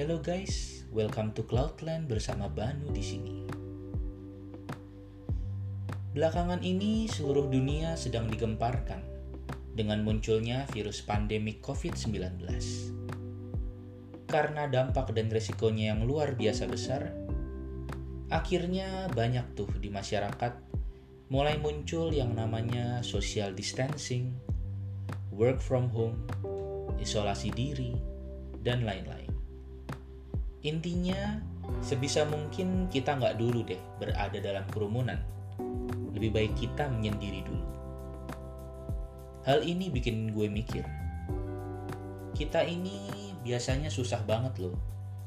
Hello guys, welcome to Cloudland bersama Banu di sini. Belakangan ini seluruh dunia sedang digemparkan dengan munculnya virus pandemik COVID-19. Karena dampak dan resikonya yang luar biasa besar, akhirnya banyak tuh di masyarakat mulai muncul yang namanya social distancing, work from home, isolasi diri, dan lain-lain. Intinya, sebisa mungkin kita nggak dulu deh berada dalam kerumunan. Lebih baik kita menyendiri dulu. Hal ini bikin gue mikir. Kita ini biasanya susah banget loh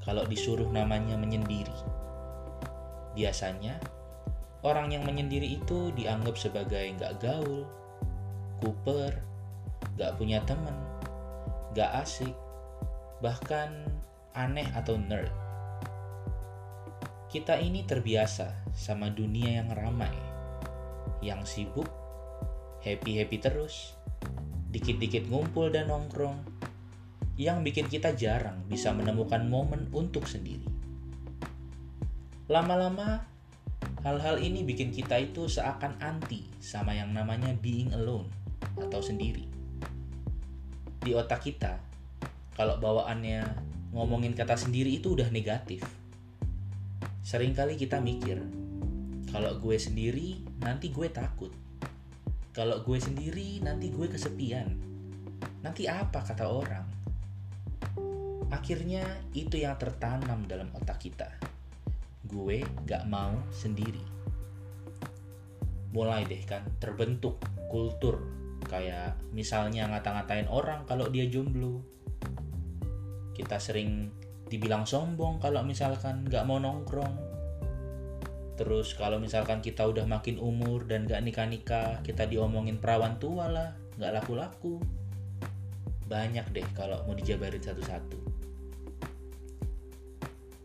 kalau disuruh namanya menyendiri. Biasanya, orang yang menyendiri itu dianggap sebagai nggak gaul, kuper, nggak punya temen, nggak asik, bahkan aneh atau nerd. Kita ini terbiasa sama dunia yang ramai, yang sibuk, happy-happy terus, dikit-dikit ngumpul dan nongkrong, yang bikin kita jarang bisa menemukan momen untuk sendiri. Lama-lama, hal-hal ini bikin kita itu seakan anti sama yang namanya being alone atau sendiri. Di otak kita, kalau bawaannya ngomongin kata sendiri itu udah negatif. Seringkali kita mikir, kalau gue sendiri nanti gue takut. Kalau gue sendiri nanti gue kesepian. Nanti apa kata orang? Akhirnya itu yang tertanam dalam otak kita. Gue gak mau sendiri. Mulai deh kan terbentuk kultur kayak misalnya ngata-ngatain orang kalau dia jomblo kita sering dibilang sombong kalau misalkan nggak mau nongkrong. Terus kalau misalkan kita udah makin umur dan gak nikah-nikah kita diomongin perawan tua lah nggak laku-laku. Banyak deh kalau mau dijabarin satu-satu.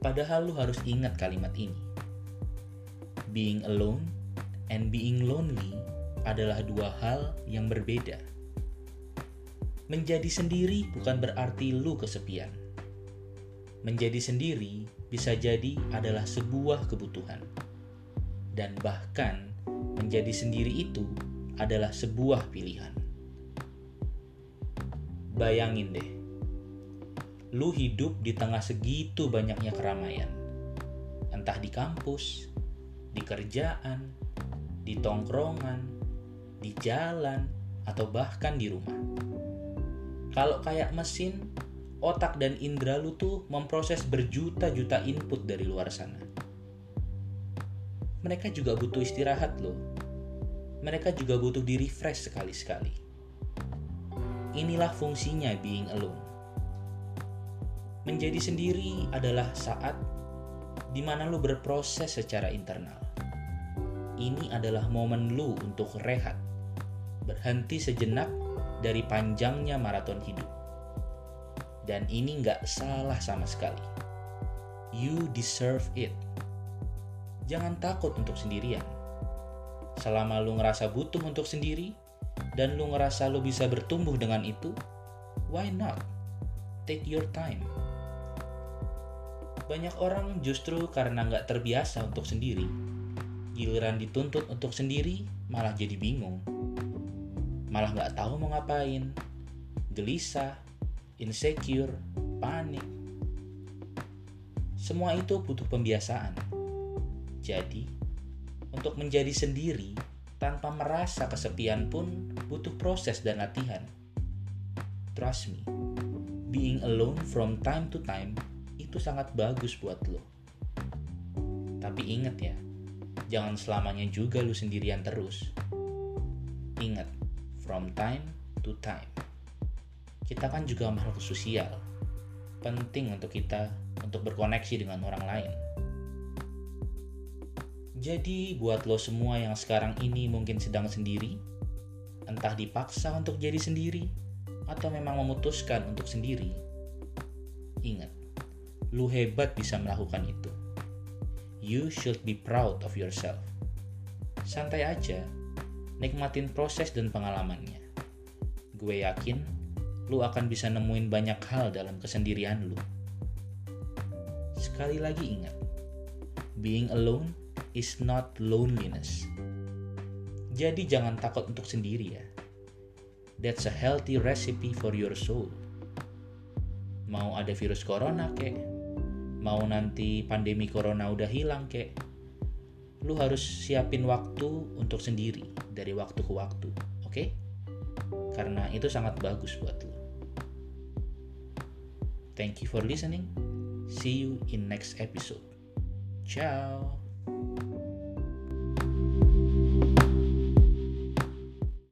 Padahal lu harus ingat kalimat ini. Being alone and being lonely adalah dua hal yang berbeda Menjadi sendiri bukan berarti lu kesepian. Menjadi sendiri bisa jadi adalah sebuah kebutuhan. Dan bahkan menjadi sendiri itu adalah sebuah pilihan. Bayangin deh, lu hidup di tengah segitu banyaknya keramaian. Entah di kampus, di kerjaan, di tongkrongan, di jalan, atau bahkan di rumah kalau kayak mesin, otak dan indera lu tuh memproses berjuta-juta input dari luar sana. Mereka juga butuh istirahat loh. Mereka juga butuh di refresh sekali-sekali. Inilah fungsinya being alone. Menjadi sendiri adalah saat di mana lu berproses secara internal. Ini adalah momen lu untuk rehat, berhenti sejenak dari panjangnya maraton hidup. Dan ini nggak salah sama sekali. You deserve it. Jangan takut untuk sendirian. Selama lu ngerasa butuh untuk sendiri, dan lu ngerasa lu bisa bertumbuh dengan itu, why not? Take your time. Banyak orang justru karena nggak terbiasa untuk sendiri, giliran dituntut untuk sendiri malah jadi bingung malah nggak tahu mau ngapain, gelisah, insecure, panik. Semua itu butuh pembiasaan. Jadi, untuk menjadi sendiri tanpa merasa kesepian pun butuh proses dan latihan. Trust me, being alone from time to time itu sangat bagus buat lo. Tapi ingat ya, jangan selamanya juga lu sendirian terus. Ingat, from time to time. Kita kan juga makhluk sosial. Penting untuk kita untuk berkoneksi dengan orang lain. Jadi buat lo semua yang sekarang ini mungkin sedang sendiri, entah dipaksa untuk jadi sendiri atau memang memutuskan untuk sendiri. Ingat, lu hebat bisa melakukan itu. You should be proud of yourself. Santai aja, nikmatin proses dan pengalamannya. Gue yakin lu akan bisa nemuin banyak hal dalam kesendirian lu. sekali lagi ingat, being alone is not loneliness. Jadi jangan takut untuk sendiri ya. That's a healthy recipe for your soul. Mau ada virus corona kek, mau nanti pandemi corona udah hilang kek, lu harus siapin waktu untuk sendiri dari waktu ke waktu, oke? Okay? Karena itu sangat bagus buat lu. Thank you for listening. See you in next episode. Ciao.